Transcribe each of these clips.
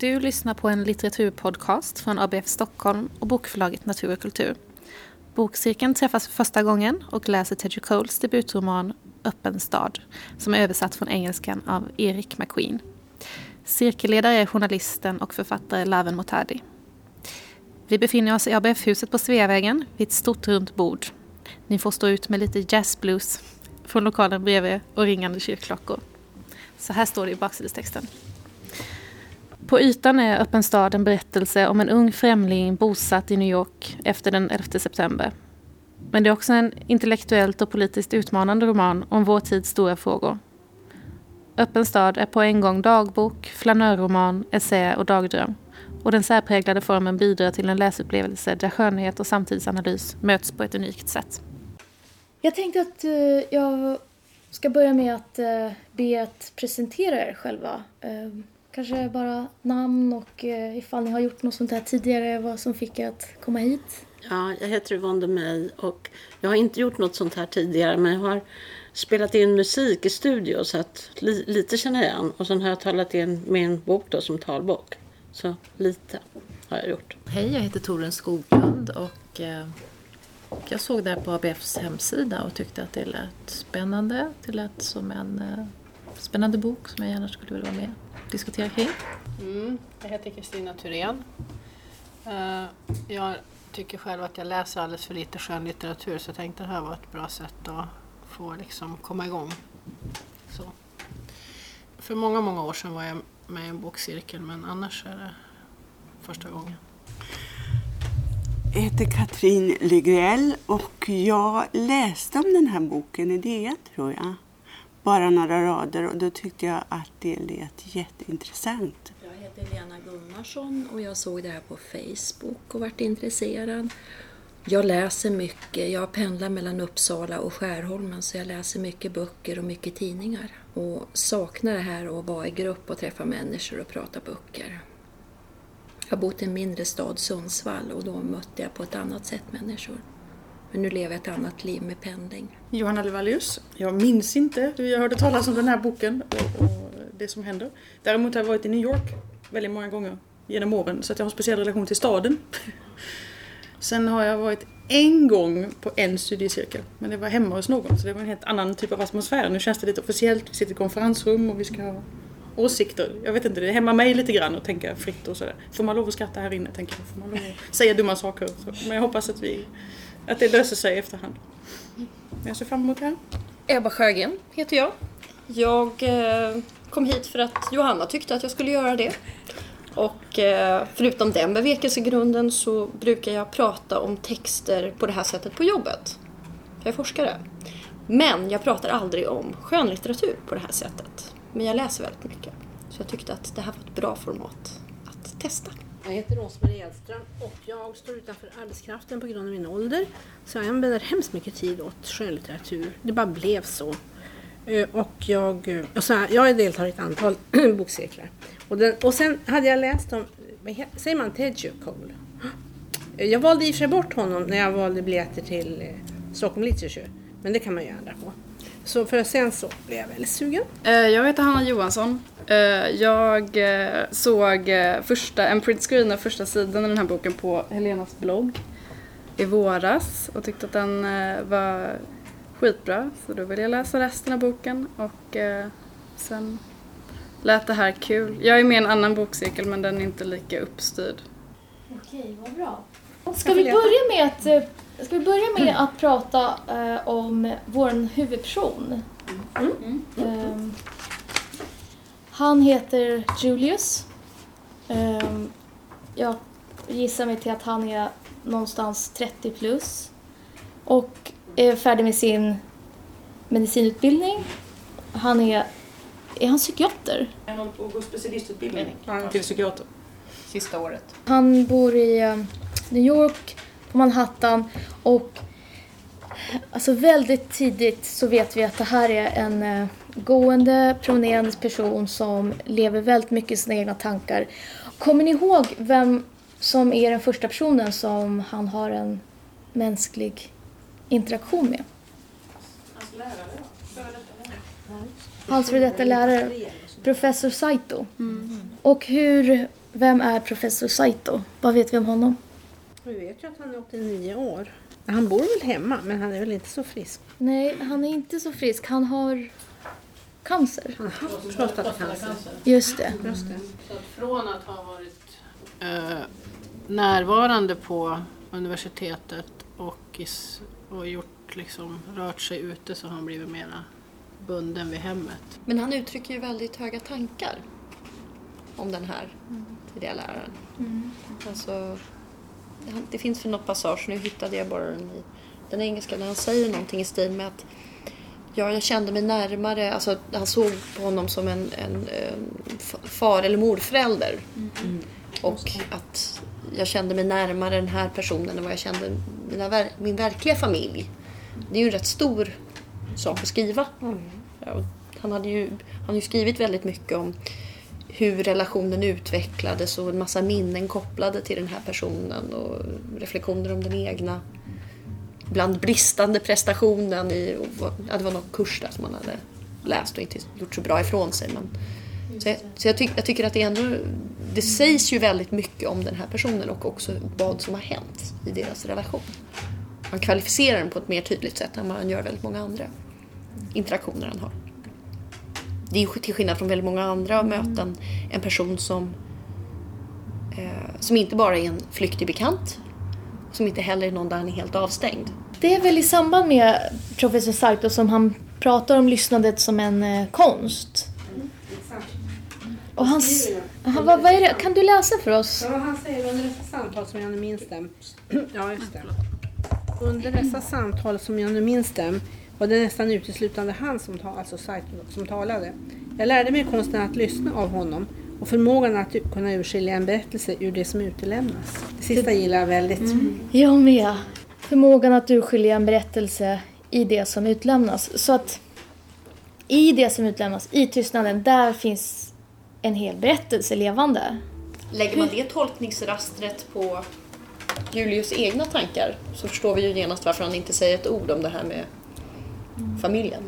Du lyssnar på en litteraturpodcast från ABF Stockholm och bokförlaget Natur och kultur. Bokcirkeln träffas för första gången och läser Teddy Coles debutroman Öppen stad som är översatt från engelskan av Erik McQueen. Cirkelledare är journalisten och författare Laven Motadi. Vi befinner oss i ABF-huset på Sveavägen vid ett stort runt bord. Ni får stå ut med lite jazzblues från lokalen bredvid och ringande kyrkklockor. Så här står det i baksidestexten. På ytan är Öppen stad en berättelse om en ung främling bosatt i New York efter den 11 september. Men det är också en intellektuellt och politiskt utmanande roman om vår tids stora frågor. Öppen stad är på en gång dagbok, flanörroman, essä och dagdröm. Och den särpräglade formen bidrar till en läsupplevelse där skönhet och samtidsanalys möts på ett unikt sätt. Jag tänkte att eh, jag ska börja med att eh, be att presentera er själva. Eh, Kanske bara namn och ifall ni har gjort något sånt här tidigare, vad som fick er att komma hit. Ja, jag heter Yvonne May och jag har inte gjort något sånt här tidigare men jag har spelat in musik i studio så att li, lite känner jag igen. Och sen har jag talat in min bok då som talbok. Så lite har jag gjort. Hej, jag heter Torun Skoglund och eh, jag såg det här på ABFs hemsida och tyckte att det lät spännande. Det lät som en eh, spännande bok som jag gärna skulle vilja vara med diskutera kring. Mm, jag heter Kristina Thyrén. Uh, jag tycker själv att jag läser alldeles för lite skönlitteratur så jag tänkte att det här var ett bra sätt att få liksom komma igång. Så. För många, många år sedan var jag med i en bokcirkel men annars är det första gången. Jag heter Katrin Legrell och jag läste om den här boken i DN tror jag. Bara några rader och då tyckte jag att det lät jätteintressant. Jag heter Lena Gunnarsson och jag såg det här på Facebook och vart intresserad. Jag läser mycket. Jag pendlar mellan Uppsala och Skärholmen så jag läser mycket böcker och mycket tidningar. Och saknar det här att vara i grupp och träffa människor och prata böcker. Jag har bott i en mindre stad, Sundsvall, och då mötte jag på ett annat sätt människor. Men nu lever jag ett annat liv med pendling. Johanna Levalius. Jag minns inte hur jag hörde talas om den här boken och, och det som händer. Däremot har jag varit i New York väldigt många gånger genom åren så att jag har en speciell relation till staden. Sen har jag varit en gång på en studiecirkel. Men det var hemma hos någon så det var en helt annan typ av atmosfär. Nu känns det lite officiellt. Vi sitter i konferensrum och vi ska ha åsikter. Jag vet inte, det hämmar mig lite grann att tänka fritt och sådär. Får man lov att skratta här inne tänker jag? Får man lov att säga dumma saker? Så. Men jag hoppas att, vi, att det löser sig efterhand. Jag ser fram emot det här. Ebba Sjögren heter jag. Jag eh, kom hit för att Johanna tyckte att jag skulle göra det. Och eh, förutom den bevekelsegrunden så brukar jag prata om texter på det här sättet på jobbet. Jag är forskare. Men jag pratar aldrig om skönlitteratur på det här sättet. Men jag läser väldigt mycket. Så jag tyckte att det här var ett bra format att testa. Jag heter Rosmarie Edström och jag står utanför arbetskraften på grund av min ålder. Så jag använder hemskt mycket tid åt skönlitteratur. Det bara blev så. Eh, och jag, eh, och så här, jag deltar i ett antal bokcirklar. Och, den, och sen hade jag läst om, säger man Teju Cole? Eh, jag valde i och för sig bort honom när jag valde biljetter till Stockholm Literature. Men det kan man ju ändra på. Så för sen så blev jag väldigt sugen. Jag heter Hanna Johansson. Jag såg första, en printscreen av första sidan i den här boken på Helenas blogg i våras och tyckte att den var skitbra. Så då ville jag läsa resten av boken och sen lät det här kul. Jag är med i en annan bokcirkel men den är inte lika uppstyrd. Okej, vad bra. Ska vi börja med att, eh, ska vi börja med att prata om vår huvudperson? Mm. Mm. Han heter Julius. Um, jag gissar mig till att han är någonstans 30 plus och är färdig med sin medicinutbildning. Han är är han psykiater? Han håller på att gå specialistutbildning till psykiater. Sista året. Han bor i eh, New York, på Manhattan och alltså väldigt tidigt så vet vi att det här är en uh, gående, promenerande person som lever väldigt mycket i sina egna tankar. Kommer ni ihåg vem som är den första personen som han har en mänsklig interaktion med? Hans lärare, Hans före detta lärare, professor Saito. Mm. Och hur vem är professor Saito? Vad vet vi om honom? Vi vet ju att han är 89 år. Han bor väl hemma, men han är väl inte så frisk. Nej, han är inte så frisk. Han har cancer. Han har haft prostatacancer. Just det. Just det. Så att från att ha varit eh, närvarande på universitetet och, i, s- och gjort, liksom, rört sig ute så har han blivit mera bunden vid hemmet. Men han uttrycker ju väldigt höga tankar om den här tidiga läraren. Alltså, han- det finns för något passage, nu hittade jag bara den i den engelska, där han säger någonting i stil med att ja, jag kände mig närmare, alltså han såg på honom som en, en, en far eller morförälder. Och att jag kände mig närmare den här personen än vad jag kände mina, min verkliga familj. Det är ju en rätt stor sak att skriva. Ja, och han, hade ju, han har ju skrivit väldigt mycket om hur relationen utvecklades och en massa minnen kopplade till den här personen och reflektioner om den egna. Ibland bristande prestationen i, ja, det var någon kurs där som han hade läst och inte gjort så bra ifrån sig. Men, så jag, så jag, tyck, jag tycker att det ändå, det sägs ju väldigt mycket om den här personen och också vad som har hänt i deras relation. Man kvalificerar den på ett mer tydligt sätt än man gör väldigt många andra interaktioner han har. Det är ju till skillnad från väldigt många andra möten en person som, eh, som inte bara är en flyktig bekant, som inte heller är någon där han är helt avstängd. Det är väl i samband med professor Saito som han pratar om lyssnandet som en eh, konst. Och hans, Aha, vad, vad är det? Kan du läsa för oss? Ja, han säger under dessa samtal som jag nu minns dem. Ja, just det. Under dessa samtal som jag nu minns dem var det nästan uteslutande han som, ta, alltså Saito, som talade. Jag lärde mig konsten att lyssna av honom och förmågan att kunna urskilja en berättelse ur det som utelämnas. Det sista gillar jag väldigt. Jag med. Förmågan att urskilja en berättelse i det som utlämnas. Så att i det som utlämnas, i tystnaden, där finns en hel berättelse levande. Lägger man det tolkningsrastret på Julius egna tankar så förstår vi ju genast varför han inte säger ett ord om det här med familjen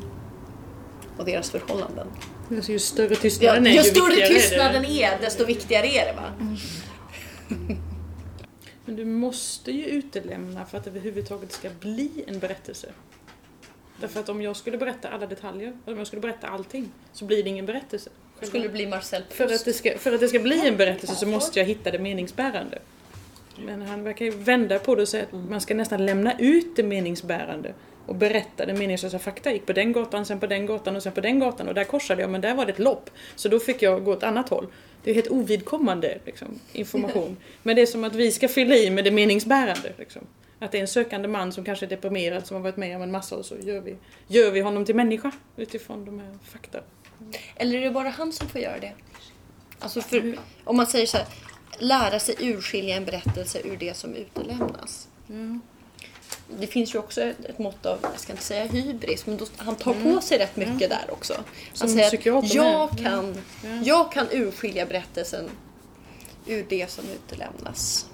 och deras förhållanden. Alltså, ju större Ja, tystnaden är, ju ju större viktigare är det. tystnaden är, desto viktigare är det. Va? Men du måste ju utelämna för att det överhuvudtaget ska bli en berättelse. Därför att om jag skulle berätta alla detaljer, om jag skulle berätta allting, så blir det ingen berättelse. Skulle det bli Marcel För att, det ska, för att det ska bli en berättelse så måste jag hitta det meningsbärande. Men han verkar ju vända på det och säga att man ska nästan lämna ut det meningsbärande och berätta det meningslösa fakta. Jag gick på den gatan, sen på den gatan och sen på den gatan och där korsade jag men där var det ett lopp. Så då fick jag gå åt annat håll. Det är helt ovidkommande liksom, information. Men det är som att vi ska fylla i med det meningsbärande. Liksom. Att det är en sökande man som kanske är deprimerad som har varit med om en massa och så gör vi, gör vi honom till människa utifrån de här fakta. Eller är det bara han som får göra det? Alltså för, om man säger så här, lära sig urskilja en berättelse ur det som utelämnas. Det finns ju också ett, ett mått av, jag ska inte säga hybris, men då, han tar på sig rätt mycket där också. Han Som säger att jag kan, jag kan urskilja berättelsen ur det som utelämnas.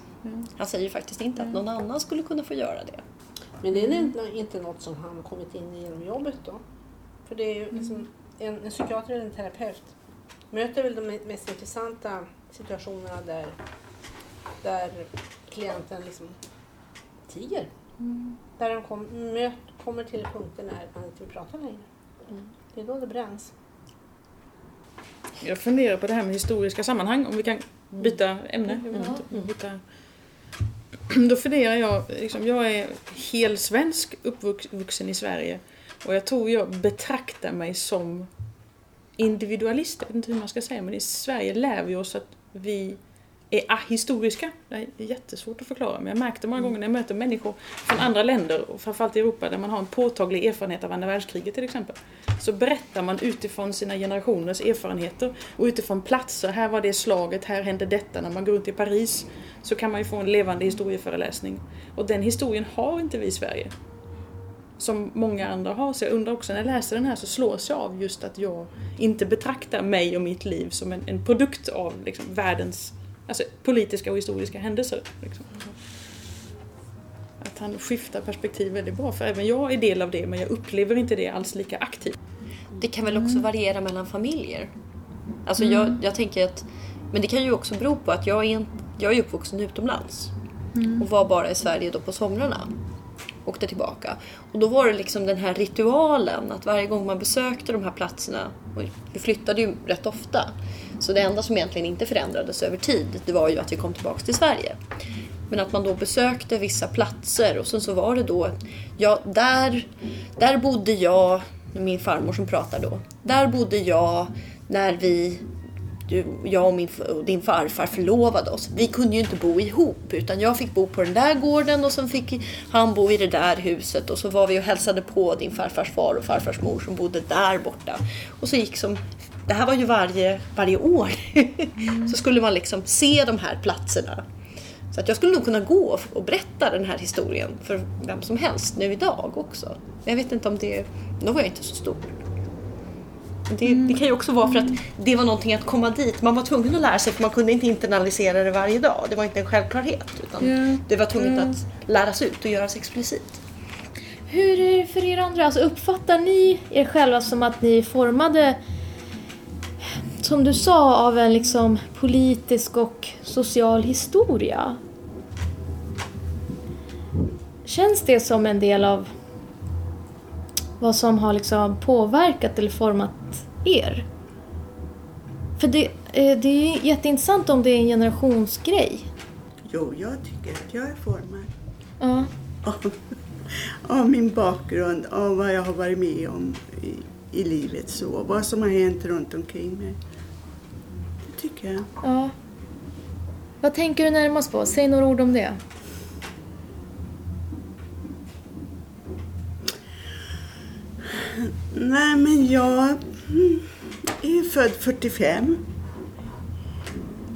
Han säger ju faktiskt inte att någon annan skulle kunna få göra det. Men det är inte, inte något som han kommit in i genom jobbet då? För det är ju liksom, en, en psykiater eller en terapeut möter väl de mest intressanta situationerna där, där klienten liksom tiger. Där de kom, möt, kommer till punkter när man inte vill prata längre. Det är då det bränns. Jag funderar på det här med historiska sammanhang, om vi kan byta ämne. Vet inte, byta. Då funderar jag, liksom, jag är helsvensk uppvuxen i Sverige och jag tror jag betraktar mig som individualist, jag vet inte hur man ska säga, men i Sverige lär vi oss att vi är ahistoriska. Det är jättesvårt att förklara, men jag märkte många gånger när jag möter människor från andra länder, och framförallt i Europa, där man har en påtaglig erfarenhet av andra världskriget till exempel, så berättar man utifrån sina generationers erfarenheter och utifrån platser. Här var det slaget, här hände detta. När man går runt i Paris så kan man ju få en levande historieföreläsning. Och den historien har inte vi i Sverige. Som många andra har. Så jag undrar också, när jag läser den här så slås jag av just att jag inte betraktar mig och mitt liv som en, en produkt av liksom, världens alltså, politiska och historiska händelser. Liksom. Att han skiftar perspektiv väldigt bra, för även jag är del av det men jag upplever inte det alls lika aktivt. Det kan väl också variera mellan familjer. Alltså jag, jag tänker att Men det kan ju också bero på att jag är, en, jag är uppvuxen utomlands. Och var bara i Sverige då på somrarna. Åkte tillbaka. Och då var det liksom den här ritualen att varje gång man besökte de här platserna, och vi flyttade ju rätt ofta. Så det enda som egentligen inte förändrades över tid, det var ju att vi kom tillbaka till Sverige. Men att man då besökte vissa platser och sen så var det då, ja där, där bodde jag, min farmor som pratar då, där bodde jag när vi du, jag och, min, och din farfar förlovade oss. Vi kunde ju inte bo ihop utan jag fick bo på den där gården och sen fick han bo i det där huset och så var vi och hälsade på din farfars far och farfars mor som bodde där borta. Och så gick som, det här var ju varje, varje år. så skulle man liksom se de här platserna. Så att jag skulle nog kunna gå och berätta den här historien för vem som helst nu idag också. Jag vet inte om det, då var jag inte så stor. Det, det, kan ju också vara för att det var någonting att komma dit. Man var tvungen att lära sig för man kunde inte internalisera det varje dag. Det var inte en självklarhet. Utan Mm. Det var tvunget Mm. att läras ut och göras explicit. Hur är det för er andra? Alltså uppfattar ni er själva som att ni formade, som du sa, av en liksom politisk och social historia? Känns det som en del av vad som har liksom påverkat eller format er? För det, eh, det är jätteintressant om det är en generationsgrej. Jo, jag tycker att jag är formad Ja. av, av min bakgrund, av vad jag har varit med om i, i livet, så, vad som har hänt runt omkring mig. Jag. Ja. Vad tänker du närmast på? Säg några ord om det. Nej, men jag är född 45.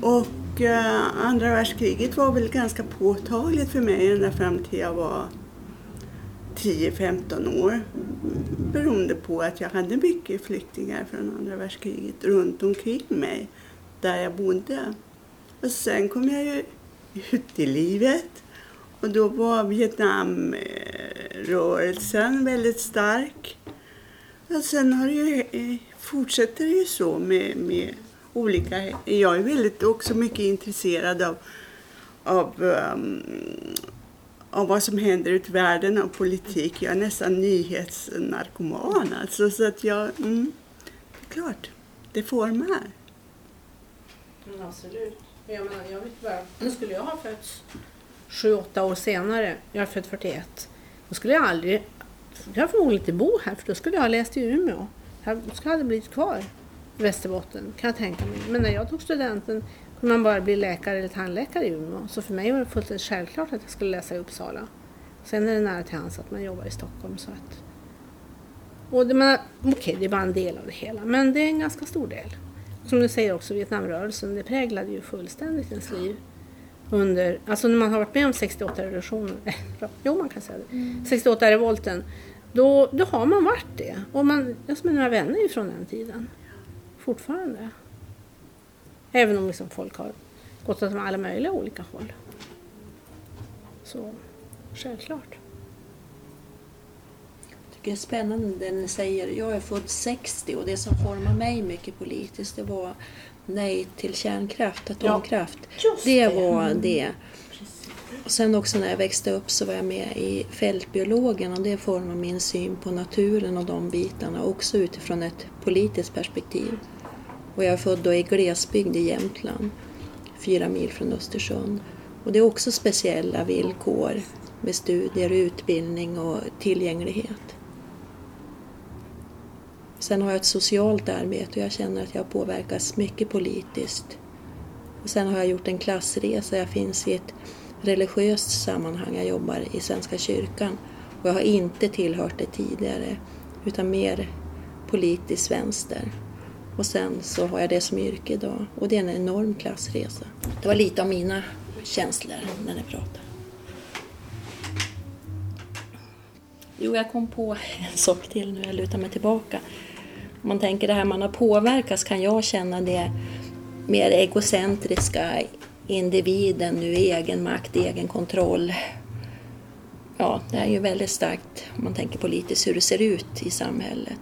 Och eh, andra världskriget var väl ganska påtagligt för mig ända fram till jag var 10-15 år. Beroende på att jag hade mycket flyktingar från andra världskriget runt omkring mig där jag bodde. Och sen kom jag ju ut i livet och då var Vietnamrörelsen väldigt stark. Och sen har det ju, eh, fortsätter det ju så med, med olika... Jag är väldigt också mycket intresserad av, av, um, av vad som händer ute i världen, och politik. Jag är nästan nyhetsnarkoman alltså. Så att jag... Mm, det är klart, det formar. Men absolut. Jag menar, jag vet bara, nu skulle jag ha fötts sju, åtta år senare, jag är född 41, då skulle jag aldrig, jag förmodligen inte bo här för då skulle jag ha läst i Umeå. Jag skulle ha blivit kvar i Västerbotten, kan jag tänka mig. Men när jag tog studenten kunde man bara bli läkare eller tandläkare i Umeå. Så för mig var det fullständigt självklart att jag skulle läsa i Uppsala. Sen är det nära till hands att man jobbar i Stockholm. Så att... och det, man, okej, det är bara en del av det hela, men det är en ganska stor del. Som du säger också, Vietnamrörelsen, det präglade ju fullständigt ens liv. Under, alltså när man har varit med om 68-revolutionen, eh, jo man kan säga det, 68-revolten, då, då har man varit det. Och man, jag som är några vänner ju från den tiden. Fortfarande. Även om liksom folk har gått åt alla möjliga olika håll. Så, självklart. Är spännande det ni säger. Jag är född 60 och det som formade mig mycket politiskt det var nej till kärnkraft, atomkraft. just det det. var Mm. det. Och sen också när jag växte upp så var jag med i Fältbiologen och det formade min syn på naturen och de bitarna också utifrån ett politiskt perspektiv. Och jag är född då i glesbygd i Jämtland, fyra mil från Östersund. Och det är också speciella villkor med studier, utbildning och tillgänglighet. Sen har jag ett socialt arbete och jag känner att jag påverkas mycket politiskt. Och sen har jag gjort en klassresa. Jag finns i ett religiöst sammanhang. Jag jobbar i Svenska kyrkan. Och jag har inte tillhört det tidigare utan mer politisk vänster. Och sen så har jag det som yrke idag och det är en enorm klassresa. Det var lite av mina känslor när ni pratade. Jo, jag kom på en sak till nu, jag lutar mig tillbaka. Om man tänker det här man har påverkats kan jag känna det mer egocentriska individen nu, egen makt, egen kontroll. Ja, det är ju väldigt starkt om man tänker politiskt hur det ser ut i samhället.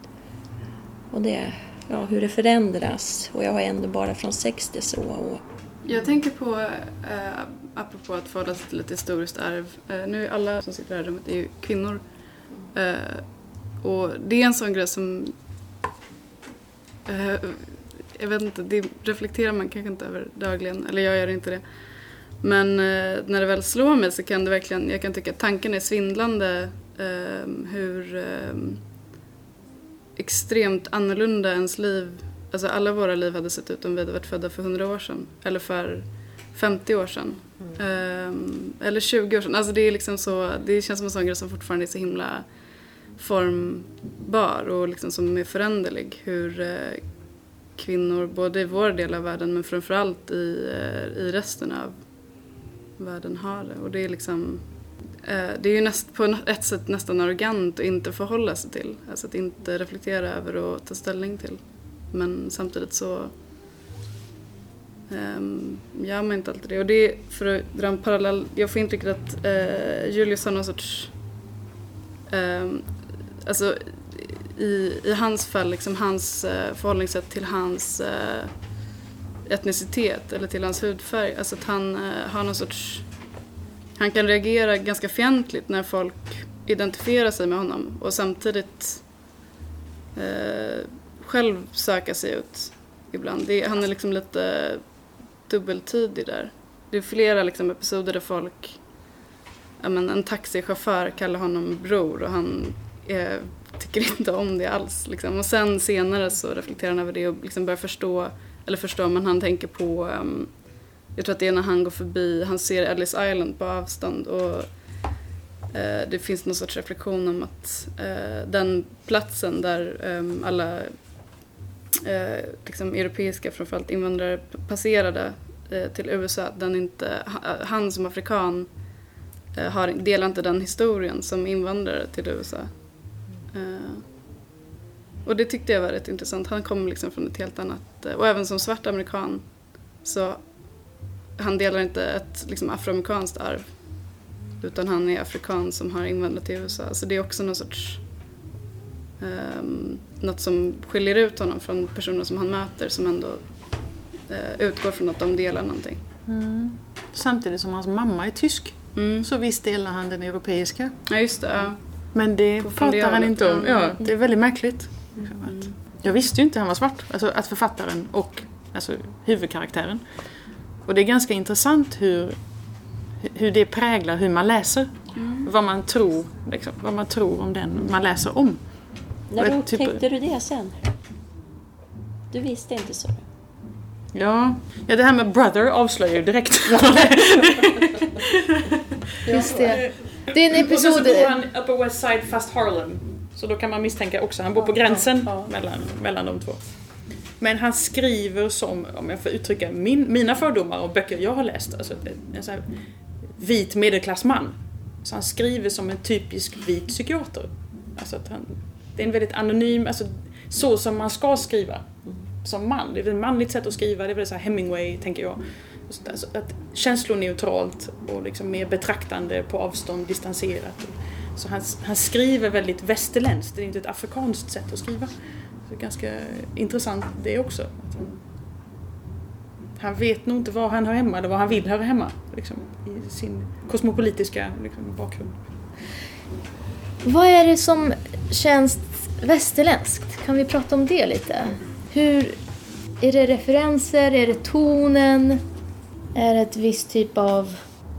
Och det, ja, hur det förändras. Och jag har ändå bara från 60 så. Och, Jag tänker på, eh, apropå att förhålla sig till ett historiskt arv. Eh, nu är alla som sitter i det här rummet är ju kvinnor. Eh, och det är en sån grej som... Eh, jag vet inte, det reflekterar man kanske inte över dagligen. Eller jag gör inte det. Men eh, när det väl slår mig så kan det verkligen, jag kan tycka att tanken är svindlande eh, hur eh, extremt annorlunda ens liv, alltså alla våra liv hade sett ut om vi hade varit födda för 100 år sedan. Eller för 50 år sedan. Ehm, eller 20 år sedan. Alltså det är liksom så, det känns som en sån grej som fortfarande är så himla formbar och liksom som är föränderlig. Hur eh, kvinnor, både i vår del av världen men framförallt i, eh, i resten av världen har det. Och det är liksom eh, det är ju näst, på ett sätt nästan arrogant att inte förhålla sig till. Alltså att inte reflektera över och ta ställning till. Men samtidigt så um, gör man inte alltid det. Och det är, för att dra en parallell, jag får intrycket att uh, Julius har någon sorts um, alltså i, i hans fall, liksom hans eh, förhållningssätt till hans eh, etnicitet eller till hans hudfärg. Alltså att han eh, har någon sorts... Han kan reagera ganska fientligt när folk identifierar sig med honom och samtidigt eh, själv söka sig ut ibland. Det, han är liksom lite dubbeltydig där. Det är flera liksom, episoder där folk... Ja, men en taxichaufför kallar honom bror och han Eh, tycker inte om det alls. Liksom. Och sen senare så reflekterar han över det och liksom börjar förstå, eller förstå, men han tänker på, um, jag tror att det är när han går förbi, han ser Ellis Island på avstånd och uh, det finns någon sorts reflektion om att uh, den platsen där um, alla uh, liksom europeiska, framförallt invandrare, passerade till USA, den inte, han som afrikan har, delar inte den historien som invandrare till USA. Uh, och det tyckte jag var rätt intressant. Han kom liksom från ett helt annat, uh, och även som svart amerikan så han delar inte ett liksom, afroamerikanskt arv utan han är afrikan som har invandrat till USA. Så det är också någon sorts um, något som skiljer ut honom från personer som han möter som ändå uh, utgår från att de delar någonting. Mm. Samtidigt som hans mamma är tysk mm. så visst delar han den europeiska. Ja, just det. Ja. Men det pratar han inte om. Ja, det är väldigt märkligt. Mm. Jag visste ju inte han var svart. Alltså att författaren och alltså, huvudkaraktären. Och det är ganska intressant hur, hur det präglar hur man läser. Mm. Vad, man tror, liksom, vad man tror om den man läser om. När upptäckte typ... du det sen? Du visste inte så? Ja, ja det här med Brother avslöjar ju direkt. Just det. Det är en episod... Och så bor han Upper West Side fast Harlem. Så då kan man misstänka också, han bor på gränsen ja, ja. Mellan, mellan de två. Men han skriver som, om jag får uttrycka min, mina fördomar och böcker jag har läst, alltså en sån här vit medelklassman. Så han skriver som en typisk vit psykiater. Alltså att han, det är en väldigt anonym, alltså så som man ska skriva som man. Det är ett manligt sätt att skriva, det är väl så Hemingway, tänker jag. Alltså att känsloneutralt och liksom mer betraktande på avstånd, distanserat. Så han, han skriver väldigt västerländskt, det är inte ett afrikanskt sätt att skriva. Så det är ganska intressant det också. Han, han vet nog inte var han hör hemma eller var han vill höra hemma liksom, i sin kosmopolitiska liksom, bakgrund. Vad är det som känns västerländskt? Kan vi prata om det lite? Hur, är det referenser? Är det tonen? Är ett visst typ av,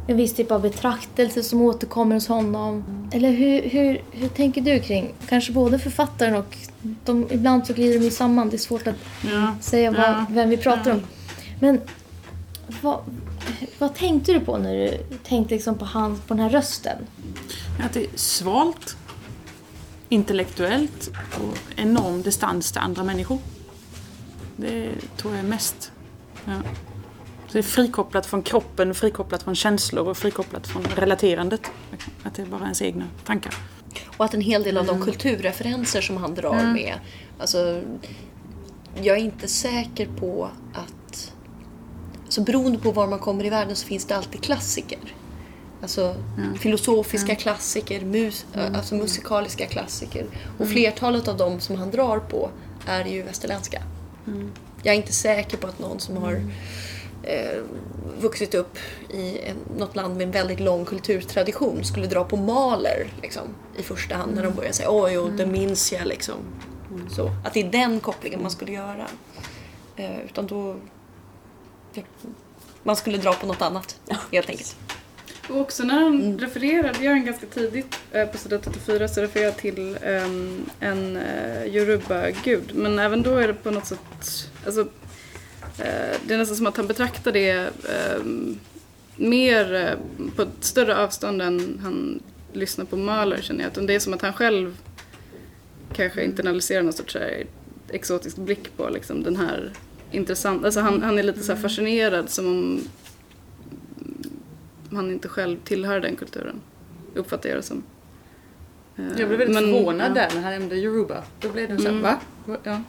en viss typ av betraktelse som återkommer hos honom? Eller hur, hur, hur tänker du kring, kanske både författaren och de, ibland så glider de ju samman, det är svårt att ja. säga vad, ja. vem vi pratar ja. om. Men vad, vad tänkte du på när du tänkte liksom på, han, på den här rösten? Att det är svalt, intellektuellt och enorm distans till andra människor. Det tror jag är mest. Ja. Så det är frikopplat från kroppen, frikopplat från känslor och frikopplat från relaterandet. Att det är bara ens egna tankar. Och att en hel del av de mm. kulturreferenser som han drar mm. med, alltså jag är inte säker på att... Alltså beroende på var man kommer i världen så finns det alltid klassiker. Alltså mm. filosofiska klassiker, mus, alltså musikaliska klassiker. Och flertalet av dem som han drar på är ju västerländska. Jag är inte säker på att någon som har eh, vuxit upp i en, något land med en väldigt lång kulturtradition skulle dra på Mahler liksom, i första hand när de börjar säga oj, och det minns jag liksom. Så, att det är den kopplingen man skulle göra. Eh, utan då... Man skulle dra på något annat, helt enkelt. Och också när han refererar, det gör han ganska tidigt eh, på sidan 34, så refererar han till ehm, en uh, Yoruba-gud. Men även då är det på något sätt, alltså, det är nästan som att han betraktar det ehm, mer eh, på ett större avstånd än han lyssnar på Mahler känner jag. Det är som att han själv kanske internaliserar någon sorts exotisk blick på liksom, den här intressant, alltså han, han är lite så här fascinerad som om han inte själv tillhör den kulturen. Uppfattar jag det som. Eh, Jag blev väldigt men- förvånad ja. där när han nämnde Yoruba. Då blev det så här, Mm. Va? Ja.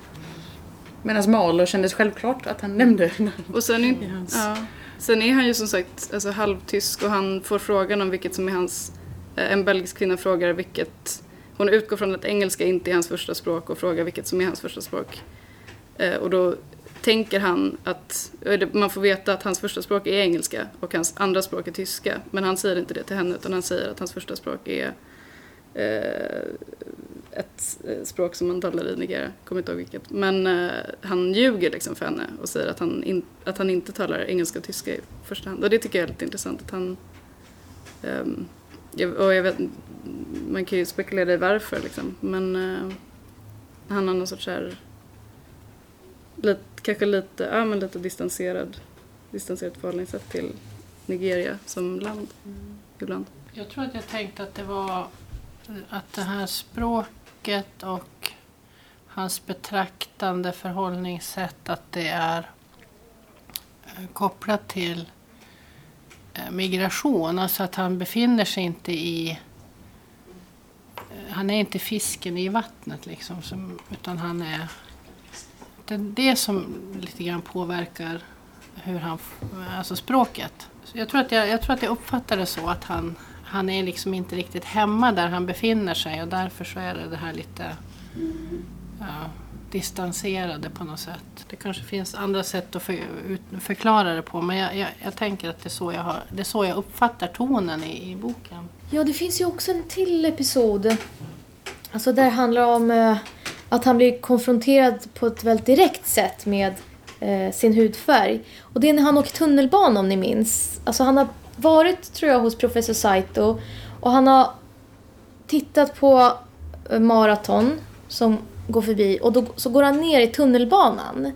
Medan Mahler kändes självklart att han nämnde Och sen är, ja, sen är han ju som sagt alltså, halvtysk och han får frågan om vilket som är hans... eh, En belgisk kvinna frågar vilket... Hon utgår från att engelska inte är hans första språk och frågar vilket som är hans första språk. Eh, Och då tänker han att... eller Man får veta att hans första språk är engelska och hans andra språk är tyska. Men han säger inte det till henne utan han säger att hans första språk är eh, ett eh, språk som man talar i Nigeria, kommer inte ihåg vilket. Men eh, han ljuger liksom för henne och säger att han, in, att han inte talar engelska och tyska i första hand. Och det tycker jag är lite intressant att han... jag, och jag vet, man kan ju spekulera i varför liksom. Men eh, han har någon sorts här... Lite, kanske lite, ja, men lite distanserad, distanserat förhållningssätt till Nigeria som land ibland. Jag tror att jag tänkte att det var att det här språket och hans betraktande förhållningssätt att det är eh, kopplat till eh, migration. Alltså att han befinner sig inte i... Eh, han är inte fisken i vattnet liksom. Som, utan han är... Det är det som lite grann påverkar hur han... Alltså språket. Så jag, tror att jag, jag tror att jag uppfattar det så att han, han är liksom inte riktigt hemma där han befinner sig och därför så är det det här lite ja, distanserade på något sätt. Det kanske finns andra sätt att för, ut, förklara det på men jag, jag, jag tänker att det är, så jag har, det är så jag uppfattar tonen i, i boken. Ja, det finns ju också en till episod. Alltså där det handlar om eh, att han blir konfronterad på ett väldigt direkt sätt med eh, sin hudfärg. Och det är när han åker tunnelbana om ni minns. Alltså han har varit, tror jag, hos professor Saito och han har tittat på eh, maraton som går förbi och då så går han ner i tunnelbanan.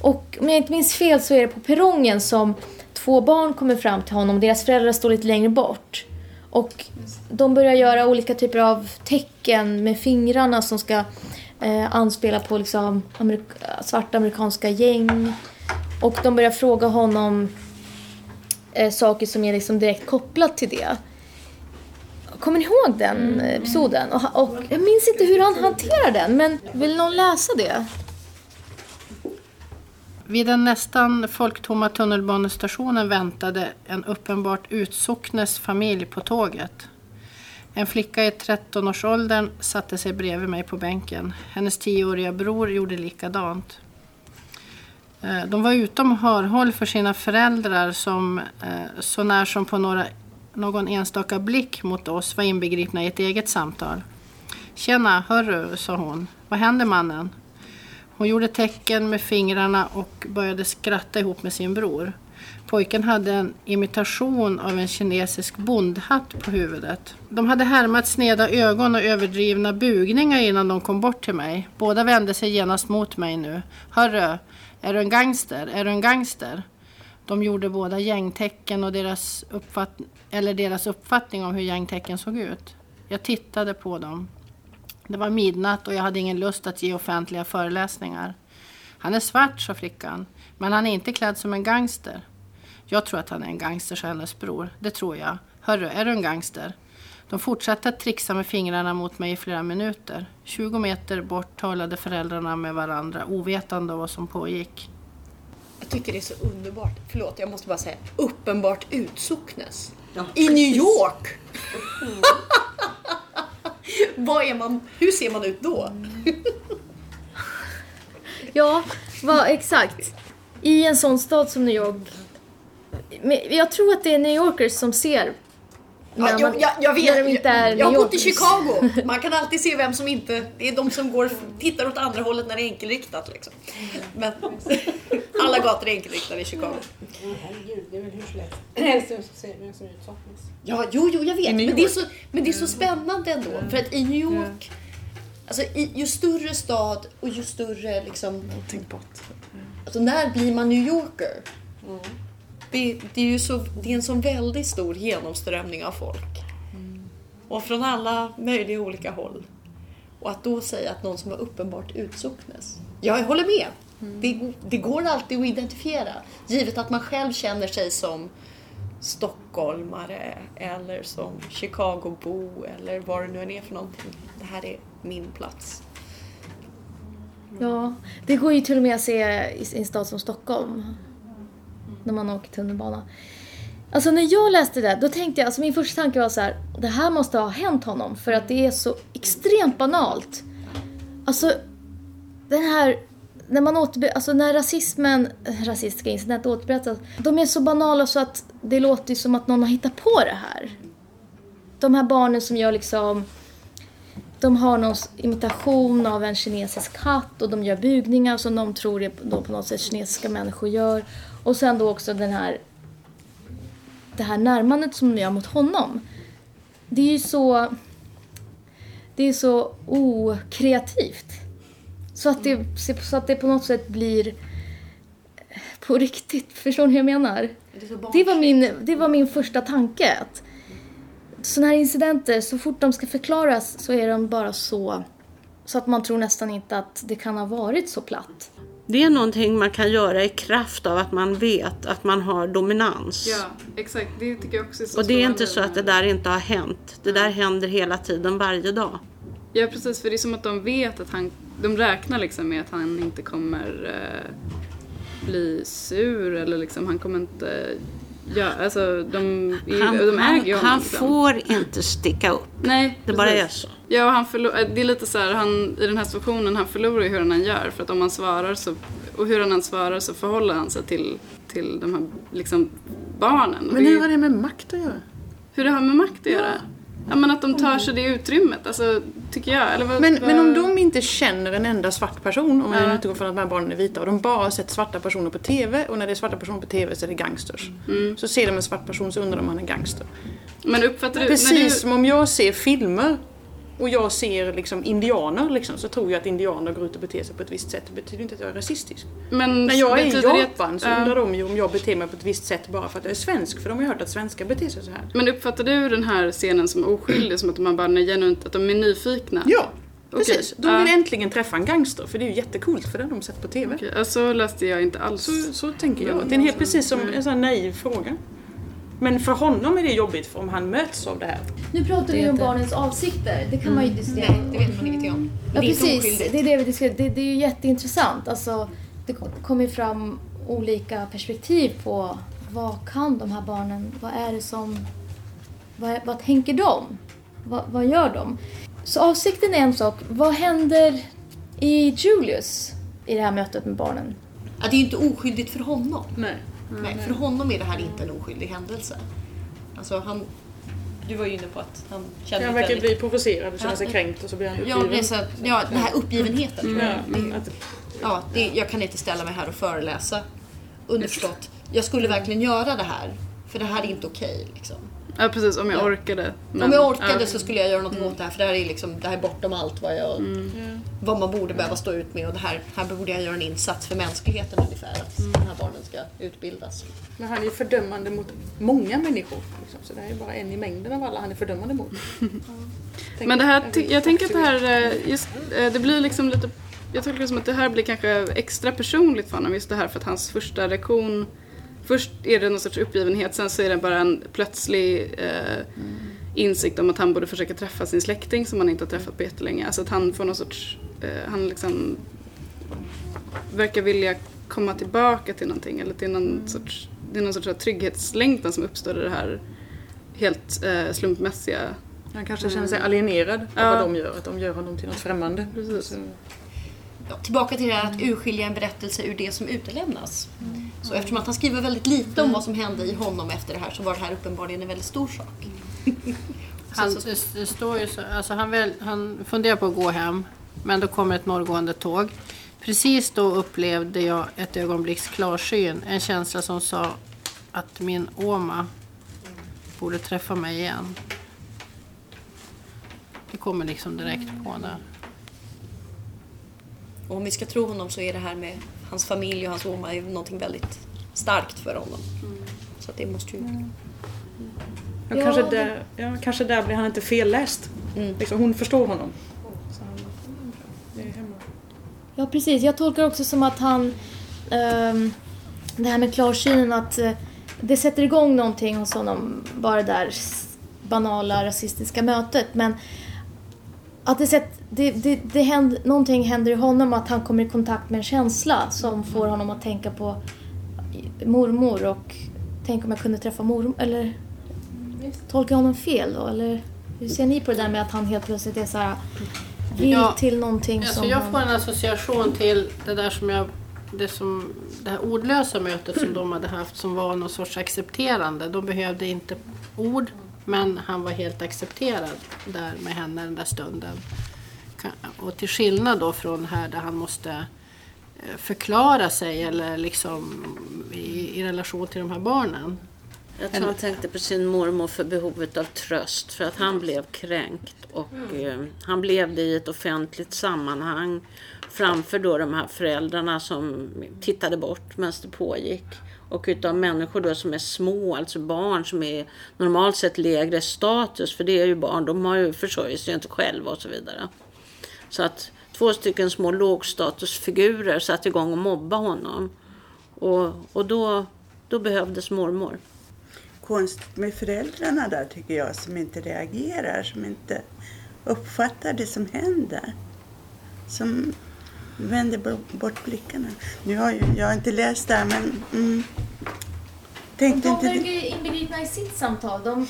Och om jag inte minns fel så är det på perrongen som två barn kommer fram till honom. Deras föräldrar står lite längre bort. Och de börjar göra olika typer av tecken med fingrarna som ska eh, anspela på liksom amerik- svarta amerikanska gäng. Och de börjar fråga honom eh, saker som är liksom direkt kopplat till det. Kommer ni ihåg den eh, episoden? Och, och jag minns inte hur han hanterar den, men vill någon läsa det? Vid den nästan folktomma tunnelbanestationen väntade en uppenbart utsocknes familj på tåget. En flicka i 13-årsåldern satte sig bredvid mig på bänken. Hennes tioåriga bror gjorde likadant. Eh, de var utom hörhåll för sina föräldrar som eh, så när som på några, någon enstaka blick mot oss var inbegripna i ett eget samtal. Tjena, hörru, sa hon. Vad händer mannen? Hon gjorde tecken med fingrarna och började skratta ihop med sin bror. Pojken hade en imitation av en kinesisk bondhatt på huvudet. De hade härmat sneda ögon och överdrivna bugningar innan de kom bort till mig. Båda vände sig genast mot mig nu. Hörru, är du en gangster? Är du en gangster? De gjorde båda gängtecken och deras, uppfatt eller deras uppfattning om hur gängtecken såg ut. Jag tittade på dem. Det var midnatt och jag hade ingen lust att ge offentliga föreläsningar. Han är svart, sa flickan, men han är inte klädd som en gangster. Jag tror att han är en gangster, sa hennes bror. Det tror jag. Hörru, är du en gangster? De fortsatte att trixa med fingrarna mot mig i flera minuter. 20 meter bort talade föräldrarna med varandra, ovetande om vad som pågick. Jag tycker det är så underbart. Förlåt, jag måste bara säga. Uppenbart utsocknes. I New York! Vad är man, hur ser man ut då? Ja, vad, exakt. I en sån stad som New York. Men jag tror att det är New Yorkers som ser Ja, jag, man- jag, jag vet, de inte är jag, jag har bott i. Chicago. Man kan alltid se vem som inte... Det är de som går, tittar åt andra hållet när det är enkelriktat. Liksom. Men alla gator är enkelriktade i Chicago. Herregud, det är väl hur som helst. Helst vem som ser som utsaknas. Ja, jo, jo, jag vet. Men det, är så, men det är så spännande ändå. För att i New York, alltså i, ju större stad och ju större liksom... Otänkbart. Alltså när blir man New Yorker? Det, det är ju så, det är en sån väldigt stor genomströmning av folk. Och från alla möjliga olika håll. Och att då säga att någon som har uppenbart utsocknes. Jag håller med. Det, det går alltid att identifiera. Givet att man själv känner sig som stockholmare eller som Chicagobo eller vad det nu än är för någonting. Det här är min plats. Ja, det går ju till och med att se i en stad som Stockholm. När man åker tunnelbana. Alltså när jag läste det, då tänkte jag, alltså min första tanke var så här, det här måste ha hänt honom för att det är så extremt banalt. Alltså, den här, när man återber- alltså när rasismen, rasistiska incidenter återberättas, de är så banala så att det låter ju som att någon har hittat på det här. De här barnen som gör liksom de har någon imitation av en kinesisk katt och de gör bugningar som de tror är då på något sätt kinesiska människor gör. Och sen då också den här det här närmandet som de gör mot honom. Det är ju så det är så okreativt. Så att det, så att det på något sätt blir på riktigt. Förstår ni hur jag menar? Det var min, det var min första tanke. Att sådana här incidenter, så fort de ska förklaras så är de bara så... Så att man tror nästan inte att det kan ha varit så platt. Det är någonting man kan göra i kraft av att man vet att man har dominans. Ja, exakt. Det tycker jag också är så Och det är inte så att det där inte har hänt. Det där händer hela tiden, varje dag. Ja precis, för det är som att de vet att han, de räknar liksom med att han inte kommer eh, bli sur eller liksom han kommer inte Ja, alltså de, Han, de äger ju honom. han liksom. får inte sticka upp. Nej, Det bara är precis. så. Ja, och han förlo- det är lite så här, han, i den här situationen, han förlorar ju hur han än gör. För att om han svarar så, och hur han än svarar så förhåller han sig till, till de här liksom, barnen. Men det är hur har det med makt att göra? hur det har med makt att göra? Ja, men att de tar sig det utrymmet, alltså, tycker jag. Eller vad, Men, vad... men om de inte känner en enda svart person, om Ja. man utgår från att de här barnen är vita, och de bara har sett svarta personer på TV, och när det är svarta personer på TV så är det gangsters. Mm. Så ser de en svart person så undrar de om han är gangster. Men uppfattar du... Precis du, som om jag ser filmer och jag ser liksom indianer liksom, så tror jag att indianer går ut och beter sig på ett visst sätt. Det betyder inte att jag är rasistisk. men När jag är i Japan så undrar de ju om jag beter mig på ett visst sätt bara för att jag är svensk, för de har ju hört att svenskar beter sig så här. Men uppfattar du den här scenen som oskyldig, som att de bara är genuint, att de är nyfikna? Ja, precis. De ja. vill äntligen träffa en gangster, för det är ju jättecoolt för det har de sett på TV. Ja, så läste jag inte alls. Så, så tänker jag. Det är en helt precis som en sån naiv fråga. Men för honom är det jobbigt om han möts av det här. Nu pratar vi om barnens avsikter. Det kan man ju diskutera. Nej, det vet man ingenting om. Ja, det precis. Det är det vi diskuterar. Det, det är ju jätteintressant. Alltså, det kommer fram olika perspektiv på vad kan de här barnen, vad är det som, vad, vad tänker de? Vad, vad gör de? Så avsikten är en sak. Vad händer i Julius i det här mötet med barnen? Ja, det är ju inte oskyldigt för honom. Nej. Nej, för honom är det här inte en oskyldig händelse. Alltså han, du var ju inne på att han kände Han verkar väldigt... bli provocerad och känner sig Ja. kränkt och så blir han Ja, uppgiven. det är så, ja, den här uppgivenheten. tror jag. Ja, att, Ja, det, jag kan inte ställa mig här och föreläsa. Underförstått, jag skulle verkligen göra det här. För det här är inte okej. liksom. Ja, precis. Om jag Ja. orkade. Om Men- jag orkade ja. så skulle jag göra något åt det här. För det här är, liksom, det här är bortom allt vad, jag, vad man borde behöva stå ut med. Och det här, här borde jag göra en insats för mänskligheten ungefär. Att de här barnen ska utbildas. men han är ju fördömande mot många människor. Liksom, så det här är bara en i mängden av alla han är fördömande mot. Tänk- Men det här, ty- jag tänker att det här, eh, just, eh, det blir liksom lite, jag tycker det som att det här blir kanske extra personligt för honom, just det här för att hans första reaktion, först är det någon sorts uppgivenhet, sen så är det bara en plötslig eh, insikt om att han borde försöka träffa sin släkting som han inte har träffat på jättelänge. Alltså att han får någon sorts, eh, han liksom verkar vilja komma tillbaka till någonting eller till någon sorts, det är någon sorts trygghetslängtan som uppstår i det här helt eh, slumpmässiga Han kanske känner sig alienerad av Ja. vad de gör, att de gör honom till något främmande. Precis. Ja, tillbaka till det här att urskilja en berättelse ur det som utelämnas. Så eftersom att han skriver väldigt lite om vad som hände i honom efter det här så var det här uppenbarligen en väldigt stor sak. Han, det står ju så, alltså han, väl, han funderar på att gå hem, men då kommer ett norrgående tåg. Precis då upplevde jag ett ögonblicks klarsyn, en känsla som sa att min Oma borde träffa mig igen. Det kommer liksom direkt på där. Och om vi ska tro honom så är det här med hans familj och hans Oma ju någonting väldigt starkt för honom. Så att det måste ju... Ja, Ja, kanske, det- där, ja, kanske där blir han inte felläst. Mm. Liksom, hon förstår honom. Så han, det är hemma. Ja, precis. Jag tolkar också som att han... ehm, det här med klarsynen, att eh, det sätter igång någonting hos honom, bara det där banala rasistiska mötet. Men att det, sätt, det, det, det händer, någonting händer i honom, att han kommer i kontakt med en känsla som får honom att tänka på mormor och tänk om jag kunde träffa mormor. Eller tolkar jag honom fel då? Eller hur ser ni på det där med att han helt plötsligt är så här vill Ja, till någonting Alltså som jag får en association till det där som jag det, som, det här ordlösa mötet som de hade haft som var någon sorts accepterande. De behövde inte ord men han var helt accepterad där med henne den där stunden. Och till skillnad då från här där han måste eh, förklara sig eller liksom i, i relation till de här barnen. Jag tror han tänkte på sin mormor för behovet av tröst för att han blev kränkt och eh, han blev det i ett offentligt sammanhang framför då de här föräldrarna som tittade bort medan det pågick och utav människor då som är små, alltså barn som är normalt sett lägre status för det är ju barn, de har ju försörjer sig inte själva och så vidare. Så att två stycken små lågstatusfigurer satte igång och mobba honom och, och då, då behövdes mormor. Konstigt med föräldrarna där tycker jag som inte reagerar, som inte uppfattar det som händer. Som vänder bo- bort blickarna. Nu har ju, jag har inte läst det här men mm, tänkte De inte... verkar ju inbegripna i sitt samtal. De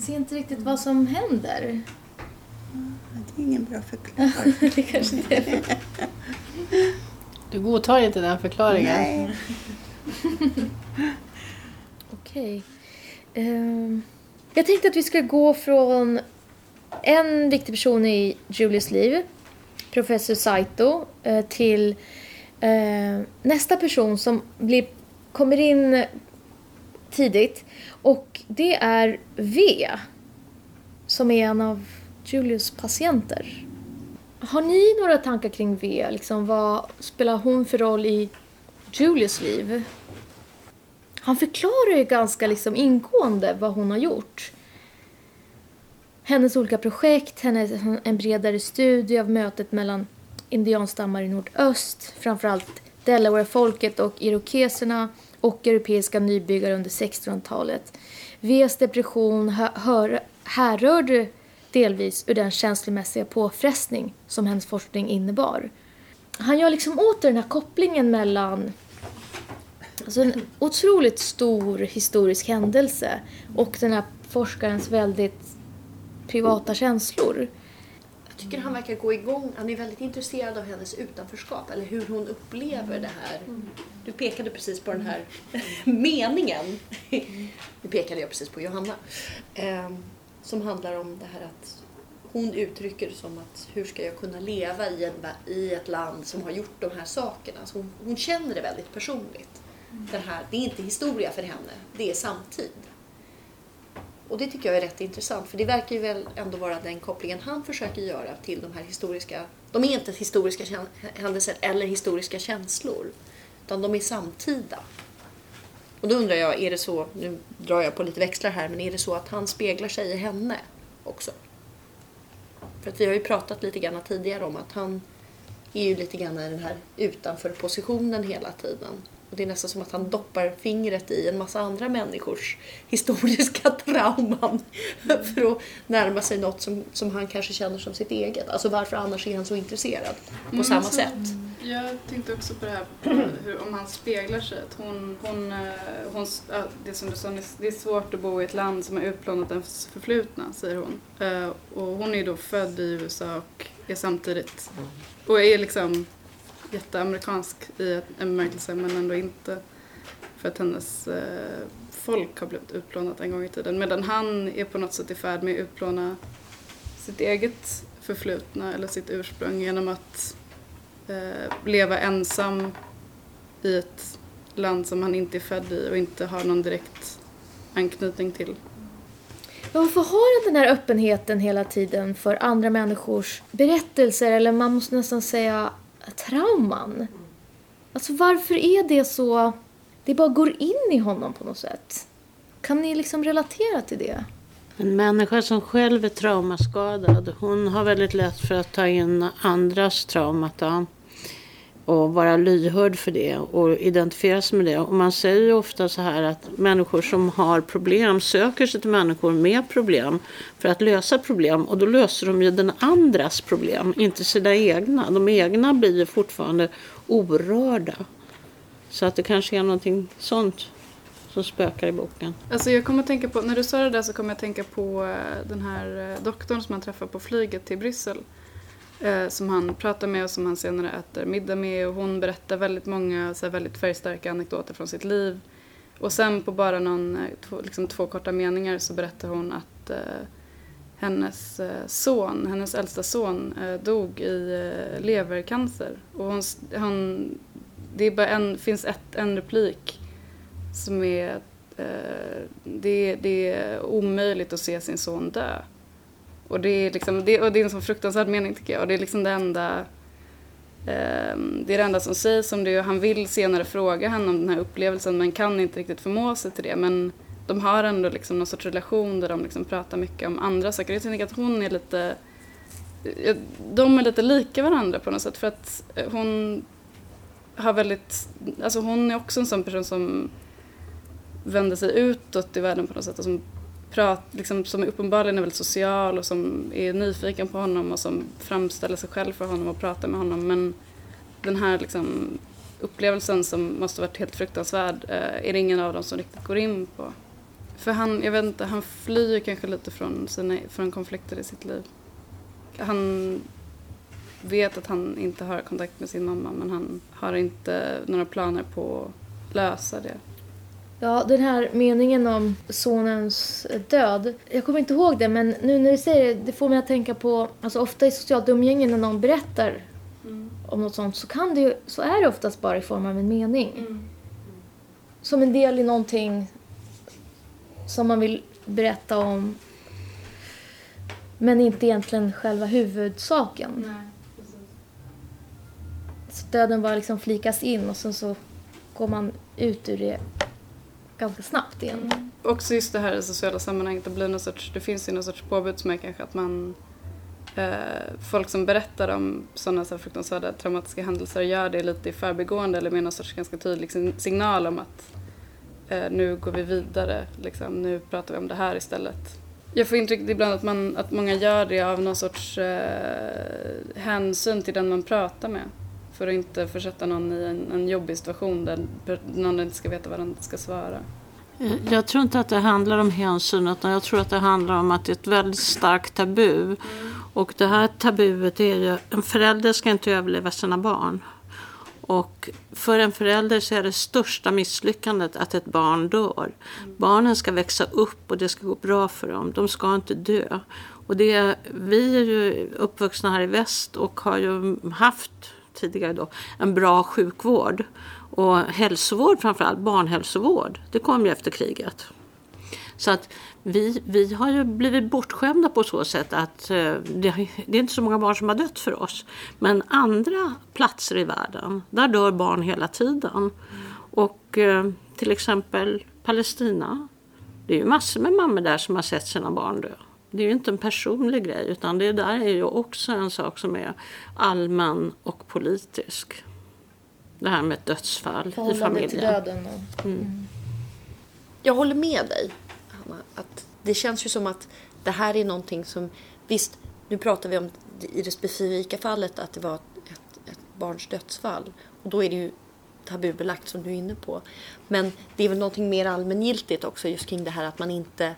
ser inte riktigt vad som händer. Det är ingen bra förklaring. det kanske inte är. Du godtar inte den förklaringen? Nej. Okej. Ehm, jag tänkte att vi ska gå från en viktig person i Julius liv, professor Saito, eh, till eh, nästa person som blir, kommer in tidigt. Och det är V, som är en av Julius patienter. Har ni några tankar kring V? Liksom, vad spelar hon för roll i Julius liv? Han förklarar ju ganska liksom ingående vad hon har gjort. Hennes olika projekt, hennes, en bredare studie av mötet mellan indianstammar i nordöst, framförallt Delaware-folket och irokeserna och europeiska nybyggare under 1600-talet. Vs depression hör, härrörde delvis ur den känslomässiga påfrestning som hennes forskning innebar. Han gör liksom åter den här kopplingen mellan Alltså en otroligt stor historisk händelse och den här forskarens väldigt privata känslor. Jag tycker han verkar gå igång. Han är väldigt intresserad av hennes utanförskap eller hur hon upplever det här. Du pekade precis på den här meningen. Nu pekade jag precis på Johanna. Ehm, som handlar om det här att hon uttrycker det som att hur ska jag kunna leva i, en, i ett land som har gjort de här sakerna. Så hon, hon känner det väldigt personligt. Det, här, det är inte historia för henne, det är samtid. Och det tycker jag är rätt intressant för det verkar ju väl ändå vara den kopplingen han försöker göra till de här historiska, de är inte historiska händelser eller historiska känslor utan de är samtida. Och då undrar jag, är det så, nu drar jag på lite växlar här, men är det så att han speglar sig i henne också? För att vi har ju pratat lite grann tidigare om att han är ju lite grann i den här utanför positionen hela tiden. Och det är nästan som att han doppar fingret i en massa andra människors historiska trauman för att närma sig något som, som han kanske känner som sitt eget. Alltså varför annars är han så intresserad på Mm, samma så- sätt? Jag tänkte också på det här hur, om han speglar sig. Att hon, hon, eh, hon, det som du sa det är svårt att bo i ett land som har utplånat ens förflutna, säger hon. Eh, Och hon är ju då född i USA och är samtidigt, och är liksom jätteamerikansk i en bemärkelse men ändå inte. För att hennes eh, folk har blivit utplånat en gång i tiden. Medan han är på något sätt i färd med att utplåna sitt eget förflutna eller sitt ursprung genom att eh, leva ensam i ett land som han inte är född i och inte har någon direkt anknytning till. Varför har han den här öppenheten hela tiden för andra människors berättelser eller man måste nästan säga trauman? Alltså varför är det så? Det bara går in i honom på något sätt. Kan ni liksom relatera till det? En människa som själv är traumaskadad, hon har väldigt lätt för att ta in andras traumata och vara lyhörd för det och identifiera sig med det. Och man säger ju ofta så här att människor som har problem söker sig till människor med problem för att lösa problem och då löser de ju den andras problem, inte sina egna. De egna blir ju fortfarande orörda. Så att det kanske är någonting sånt som spökar i boken. Alltså jag kommer att tänka på, när du sa det där så kommer jag att tänka på eh, den här eh, doktorn som han träffar på flyget till Bryssel. Eh, som han pratar med och som han senare äter middag med och hon berättar väldigt många så här, väldigt färgstarka anekdoter från sitt liv. Och sen på bara någon, eh, två, liksom två korta meningar så berättar hon att eh, hennes eh, son, hennes äldsta son, eh, dog i eh, levercancer. Och hon, han, det är bara en, finns ett, en replik som är eh, det, det är omöjligt att se sin son dö. Och det är, liksom, det, och det är en sån fruktansvärd mening tycker jag. Och det är liksom det enda eh, det är det enda som sägs om det. Han vill senare fråga henne om den här upplevelsen men kan inte riktigt förmå sig till det. Men de har ändå liksom någon sorts relation där de liksom pratar mycket om andra saker. Jag tänker att hon är lite... Eh, de är lite lika varandra på något sätt för att eh, hon har väldigt... Alltså hon är också en sån person som vänder sig utåt i världen på något sätt och som, prat, liksom, som uppenbarligen är väldigt social och som är nyfiken på honom och som framställer sig själv för honom och pratar med honom. Men den här liksom, upplevelsen som måste varit helt fruktansvärd eh, är det ingen av dem som riktigt går in på. För han, jag vet inte, han flyr kanske lite från, sina, från konflikter i sitt liv. Han vet att han inte har kontakt med sin mamma men han har inte några planer på att lösa det. Ja, den här meningen om sonens död. Jag kommer inte ihåg det, men nu när du säger det, det får mig att tänka på, alltså ofta i socialt umgänge när någon berättar mm. om något sånt så, kan det ju, så är det oftast bara i form av en mening. Mm. Som en del i någonting som man vill berätta om men inte egentligen själva huvudsaken. Nej, så döden bara liksom flikas in och sen så går man ut ur det ganska snabbt igen. Mm. Också just det här i sociala sammanhanget, det, blir någon sorts, det finns ju någon sorts påbud som är kanske att man eh, folk som berättar om sådana så fruktansvärda traumatiska händelser gör det lite i förbigående eller med någon sorts ganska tydlig signal om att eh, nu går vi vidare, liksom, nu pratar vi om det här istället. Jag får intrycket ibland att, man, att många gör det av någon sorts eh, hänsyn till den man pratar med. För att inte försätta någon i en, en jobbig situation där någon inte ska veta vad den ska svara. Eh, jag tror inte att det handlar om hänsyn utan jag tror att det handlar om att det är ett väldigt starkt tabu. Och det här tabuet är ju, en förälder ska inte överleva sina barn. Och för en förälder så är det största misslyckandet att ett barn dör. Barnen ska växa upp och det ska gå bra för dem. De ska inte dö. Och det, vi är ju uppvuxna här i väst och har ju haft tidigare då, en bra sjukvård. Och hälsovård framförallt, barnhälsovård, det kom ju efter kriget. Så att vi, vi har ju blivit bortskämda på så sätt att eh, det, det, är inte så många barn som har dött för oss. Men andra platser i världen, där dör barn hela tiden. Och eh, till exempel Palestina. Det är ju massor med mammor där som har sett sina barn dö det är ju inte en personlig grej utan det där är ju också en sak som är allmän och politisk. Det här med dödsfall i familjen. till döden. Och... Mm. Mm. Jag håller med dig, Hanna. Att det känns ju som att det här är någonting som... Visst, nu pratar vi om i det specifika fallet att det var ett, ett barns dödsfall. Och då är det ju tabubelagt som du är inne på. Men det är väl någonting mer allmängiltigt också just kring det här att man inte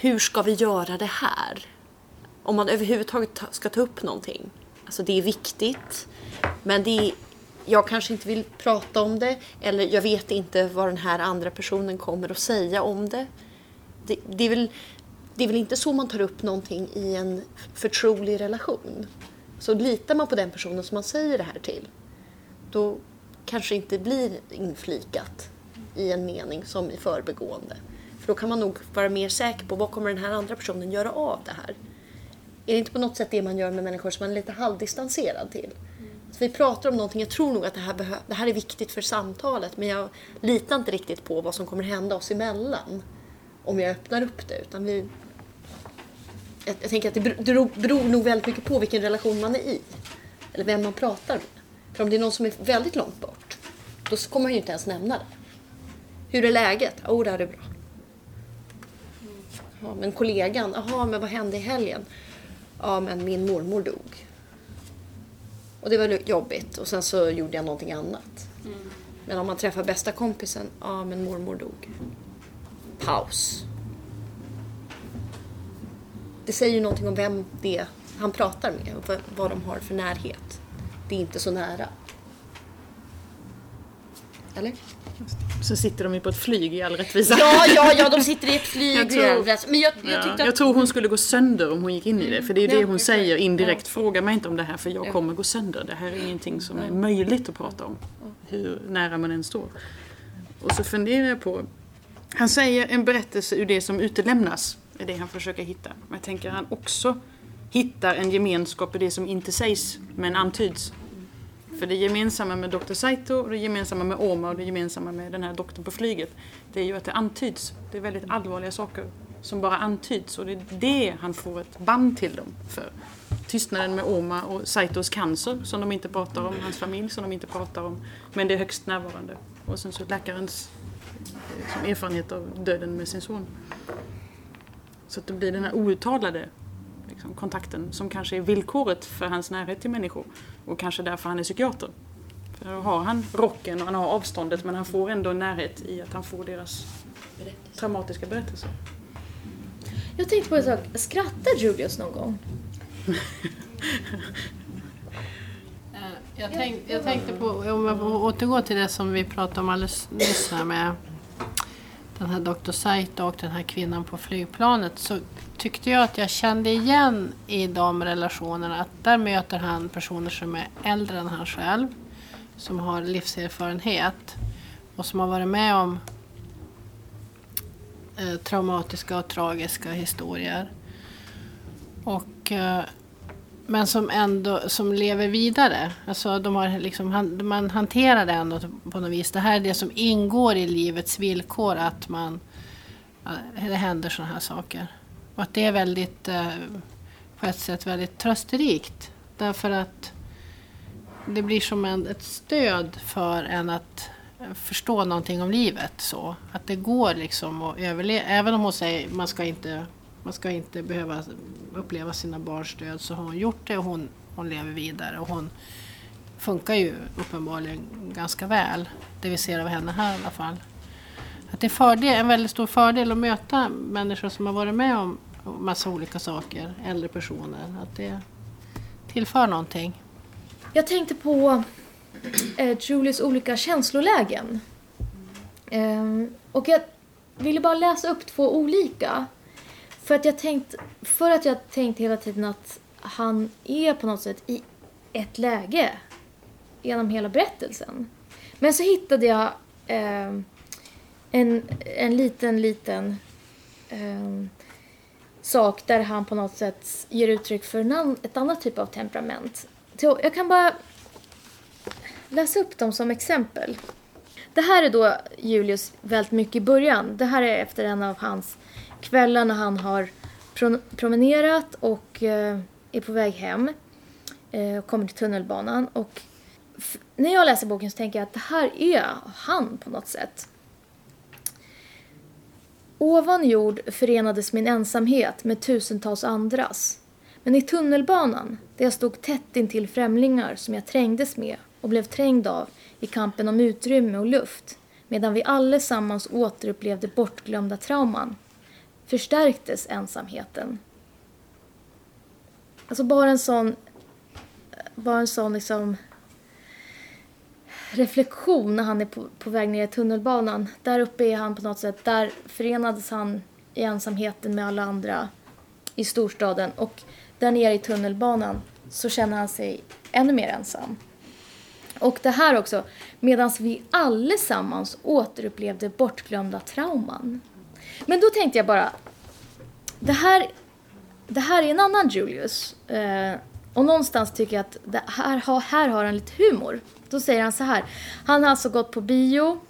hur ska vi göra det här? Om man överhuvudtaget ska ta upp någonting. Alltså det är viktigt, men det är jag kanske inte vill prata om det eller jag vet inte vad den här andra personen kommer att säga om det. Det, det, är, väl, det är väl inte så man tar upp någonting i en förtrolig relation. Så litar man på den personen som man säger det här till, då kanske inte blir inflikat i en mening som i förbegående. För då kan man nog vara mer säker på vad kommer den här andra personen göra av det här. Är det inte på något sätt det man gör med människor som man är lite halvdistanserad till? Så vi pratar om någonting, jag tror nog att det här, behö- det här är viktigt för samtalet men jag litar inte riktigt på vad som kommer hända oss emellan om jag öppnar upp det. Utan vi, jag, jag tänker att det beror, beror nog väldigt mycket på vilken relation man är i. Eller vem man pratar med. För om det är någon som är väldigt långt bort, då kommer man ju inte ens nämna det. Hur är läget? Jo, oh, det här är bra. Ja, men kollegan, jaha, men vad hände i helgen? Ja, men min mormor dog. Och det var jobbigt och sen så gjorde jag någonting annat. Mm. Men om man träffar bästa kompisen, ja men mormor dog. Paus. Det säger ju någonting om vem det är han pratar med och vad de har för närhet. Det är inte så nära. Eller? Så sitter de ju på ett flyg i all rättvisa. Ja, ja, ja, de sitter i ett flyg. Jag tror, men jag, jag, ja, jag tror hon skulle gå sönder om hon gick in i det. För det är det hon säger indirekt. Fråga mig inte om det här för jag kommer gå sönder. Det här är ingenting som är möjligt att prata om. Hur nära man än står. Och så funderar jag på. Han säger en berättelse ur det som utelämnas. är det han försöker hitta. Men jag tänker han också hittar en gemenskap i det som inte sägs men antyds. För det gemensamma med Dr. Saito, det gemensamma med Oma och det gemensamma med den här doktorn på flyget, det är ju att det antyds. Det är väldigt allvarliga saker som bara antyds och det är det han får ett band till dem för. Tystnaden med Oma och Saitos cancer som de inte pratar om, hans familj som de inte pratar om, men det är högst närvarande. Och sen så läkarens liksom, erfarenhet av döden med sin son. Så att det blir den här outtalade liksom, kontakten som kanske är villkoret för hans närhet till människor. Och kanske därför han är psykiater. För då har han rocken och han har avståndet men han får ändå en närhet i att han får deras berättelse. traumatiska berättelser. Jag tänkte på en sak. Skrattar Julius någon gång? Eh, jag, tänk, jag tänkte på, om jag får återgå till det som vi pratade om alldeles nyss här med den här Dr. Saito och den här kvinnan på flygplanet så tyckte jag att jag kände igen i de relationerna att där möter han personer som är äldre än han själv, som har livserfarenhet och som har varit med om eh, traumatiska och tragiska historier. Och, eh, men som ändå som lever vidare. Alltså de har liksom, man hanterar det ändå på något vis. Det här är det som ingår i livets villkor, att man, det händer sådana här saker. Och att det är väldigt, eh, på ett sätt väldigt trösterikt. Därför att det blir som en, ett stöd för en att förstå någonting om livet. Så. Att det går liksom att överleva. Även om hon säger man ska inte man ska inte behöva uppleva sina barns död så har hon gjort det och hon, hon lever vidare. Och hon funkar ju uppenbarligen ganska väl. Det vi ser av henne här i alla fall. Att det är fördel, en väldigt stor fördel att möta människor som har varit med om massa olika saker, äldre personer. Att det tillför någonting. Jag tänkte på eh, Julies olika känslolägen. Eh, och jag ville bara läsa upp två olika. För att jag tänkt, för att jag tänkt hela tiden att han är på något sätt i ett läge genom hela berättelsen. Men så hittade jag eh, en, en liten, liten eh, sak där han på något sätt ger uttryck för en, ett annat typ av temperament. Så jag kan bara läsa upp dem som exempel. Det här är då Julius väldigt mycket i början. Det här är efter en av hans kvällar när han har promenerat och eh, är på väg hem. Eh, och kommer till tunnelbanan och när jag läser boken så tänker jag att det här är han på något sätt. Ovan jord förenades min ensamhet med tusentals andras. Men i tunnelbanan, där jag stod tätt intill främlingar som jag trängdes med och blev trängd av i kampen om utrymme och luft, medan vi allesammans återupplevde bortglömda trauman, förstärktes ensamheten. Alltså bara en sån, bara en sån liksom reflektion när han är på, på väg ner i tunnelbanan. Där uppe är han på något sätt, där förenades han i ensamheten med alla andra i storstaden och där nere i tunnelbanan så känner han sig ännu mer ensam. Och det här också, medan vi allesammans återupplevde bortglömda trauman. Men då tänkte jag bara, det här, det här är en annan Julius. Eh, och någonstans tycker jag att det här, har, här har han lite humor. Då säger han så här, han har alltså gått på bio,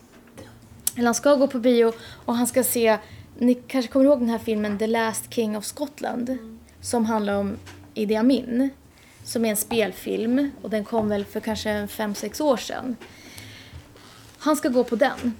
eller han ska gå på bio och han ska se, ni kanske kommer ihåg den här filmen The Last King of Scotland? Som handlar om Idi Amin som är en spelfilm och den kom väl för kanske fem sex år sedan. Han ska gå på den.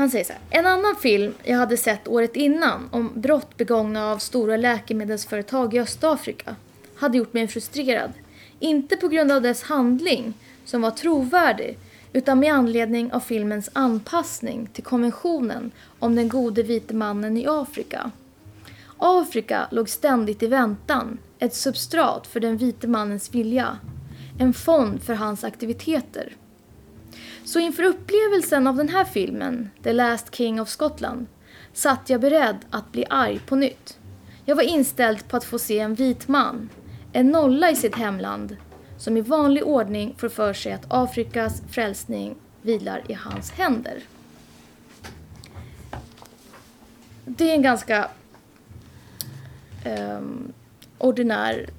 Han säger så här, en annan film jag hade sett året innan om brott begångna av stora läkemedelsföretag i Östafrika hade gjort mig frustrerad. Inte på grund av dess handling, som var trovärdig, utan med anledning av filmens anpassning till konventionen om den gode vite mannen i Afrika. Afrika låg ständigt i väntan, ett substrat för den vite mannens vilja, en fond för hans aktiviteter. Så inför upplevelsen av den här filmen, The Last King of Scotland, satt jag beredd att bli arg på nytt. Jag var inställd på att få se en vit man, en nolla i sitt hemland, som i vanlig ordning får för sig att Afrikas frälsning vilar i hans händer. Det är en ganska um, ordinär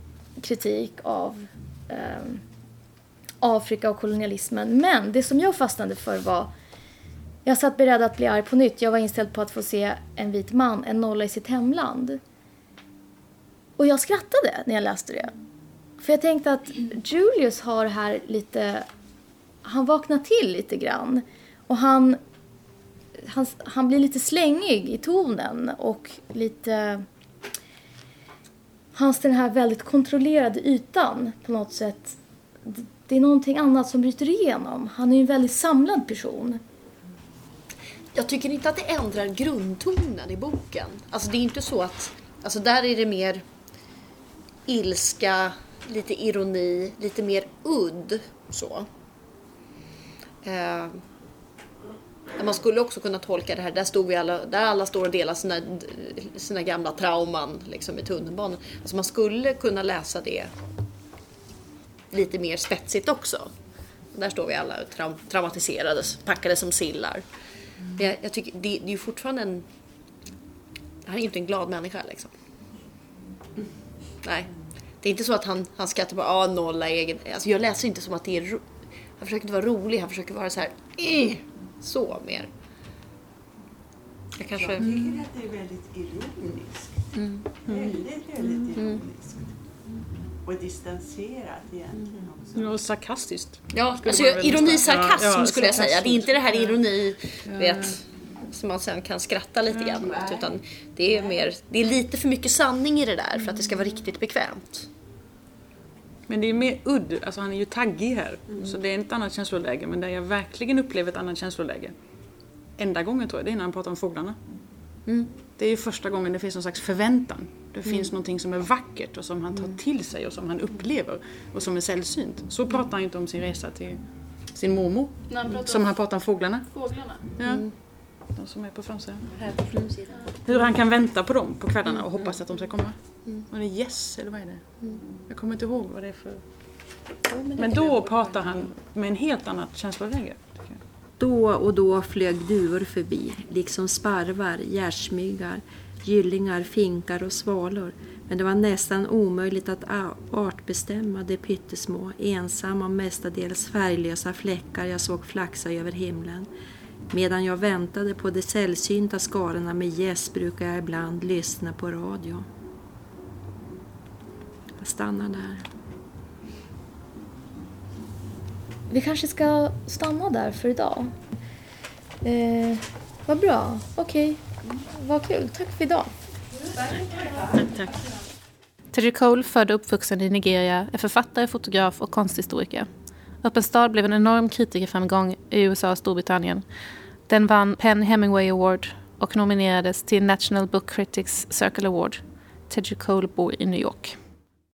kritik av um, Afrika och kolonialismen. Men det som jag fastnade för var jag satt beredd att bli arg på nytt. Jag var inställd på att få se en vit man, en nolla i sitt hemland. Och jag skrattade när jag läste det. För jag tänkte att Julius har här lite... Han vaknar till lite grann. Och han, han, han blir lite slängig i tonen och lite hans den här väldigt kontrollerade ytan på något sätt. Det är någonting annat som bryter igenom. Han är ju en väldigt samlad person. Jag tycker inte att det ändrar grundtonen i boken. Alltså det är inte så att, alltså där är det mer ilska, lite ironi, lite mer udd så. Eh, man skulle också kunna tolka det här, där, stod vi alla, där alla står och delar sina, sina gamla trauman liksom, i tunnelbanan. Alltså man skulle kunna läsa det lite mer spetsigt också. Där står vi alla traum traumatiserade, packade som sillar. Men jag, jag tycker, det, det, är ju fortfarande en... Han är ju inte en glad människa liksom. Nej. Det är inte så att han, han skrattar på ah, nolla egen... Alltså jag läser inte som att det är... Han försöker inte vara rolig, han försöker vara så här... Eh! så mer. Jag, kanske... jag tycker att det är väldigt ironiskt. Mm. Väldigt, väldigt mm. ironiskt. Och distanserat egentligen också. Ja, sarkastiskt. Ja, alltså ironi, sarkasm ja, ja, skulle jag säga. Det är inte det här ironi, ja. vet, som man sen kan skratta lite grann mot. Utan det är, mer, det är lite för mycket sanning i det där för att det ska vara riktigt bekvämt. Men det är mer udd, alltså han är ju taggig här. Mm. Så det är ett annat känsloläge. Men där jag verkligen upplever ett annat känsloläge. Enda gången tror jag, det är när han pratar om fåglarna. Mm. Det är ju första gången det finns någon slags förväntan. Det mm. finns någonting som är vackert och som han tar mm. till sig och som han upplever. Och som är sällsynt. Så pratar han inte om sin resa till sin mormor. Han som han pratar om fåglarna. Fåglarna? Ja. Mm. De som är på framsidan. Hur han kan vänta på dem på kvällarna och hoppas att de ska komma. Mm. Var det yes eller vad är det? Mm. Jag kommer inte ihåg vad det är för... men, men då pratar han med en helt annat känsloläge. Då och då flög duvor förbi, liksom sparvar, gärsmyggar, gyllingar, finkar och svalor. Men det var nästan omöjligt att artbestämma de pyttesmå, ensamma och mestadels färglösa fläckar jag såg flaxa över himlen. Medan jag väntade på de sällsynta skarorna med gäss brukar jag ibland lyssna på radio. Jag stannar där. Vi kanske ska stanna där för idag. Eh, vad bra. Okej. Okay. Vad kul. Tack för idag. Tack, tack. Terry Cole, född och uppvuxen i Nigeria, är författare, fotograf och konsthistoriker. Öppen stad blev en enorm kritikerframgång i USA och Storbritannien. Den vann Penn Hemingway Award och nominerades till National Book Critics Circle Award. Teddy Cole bor i New York.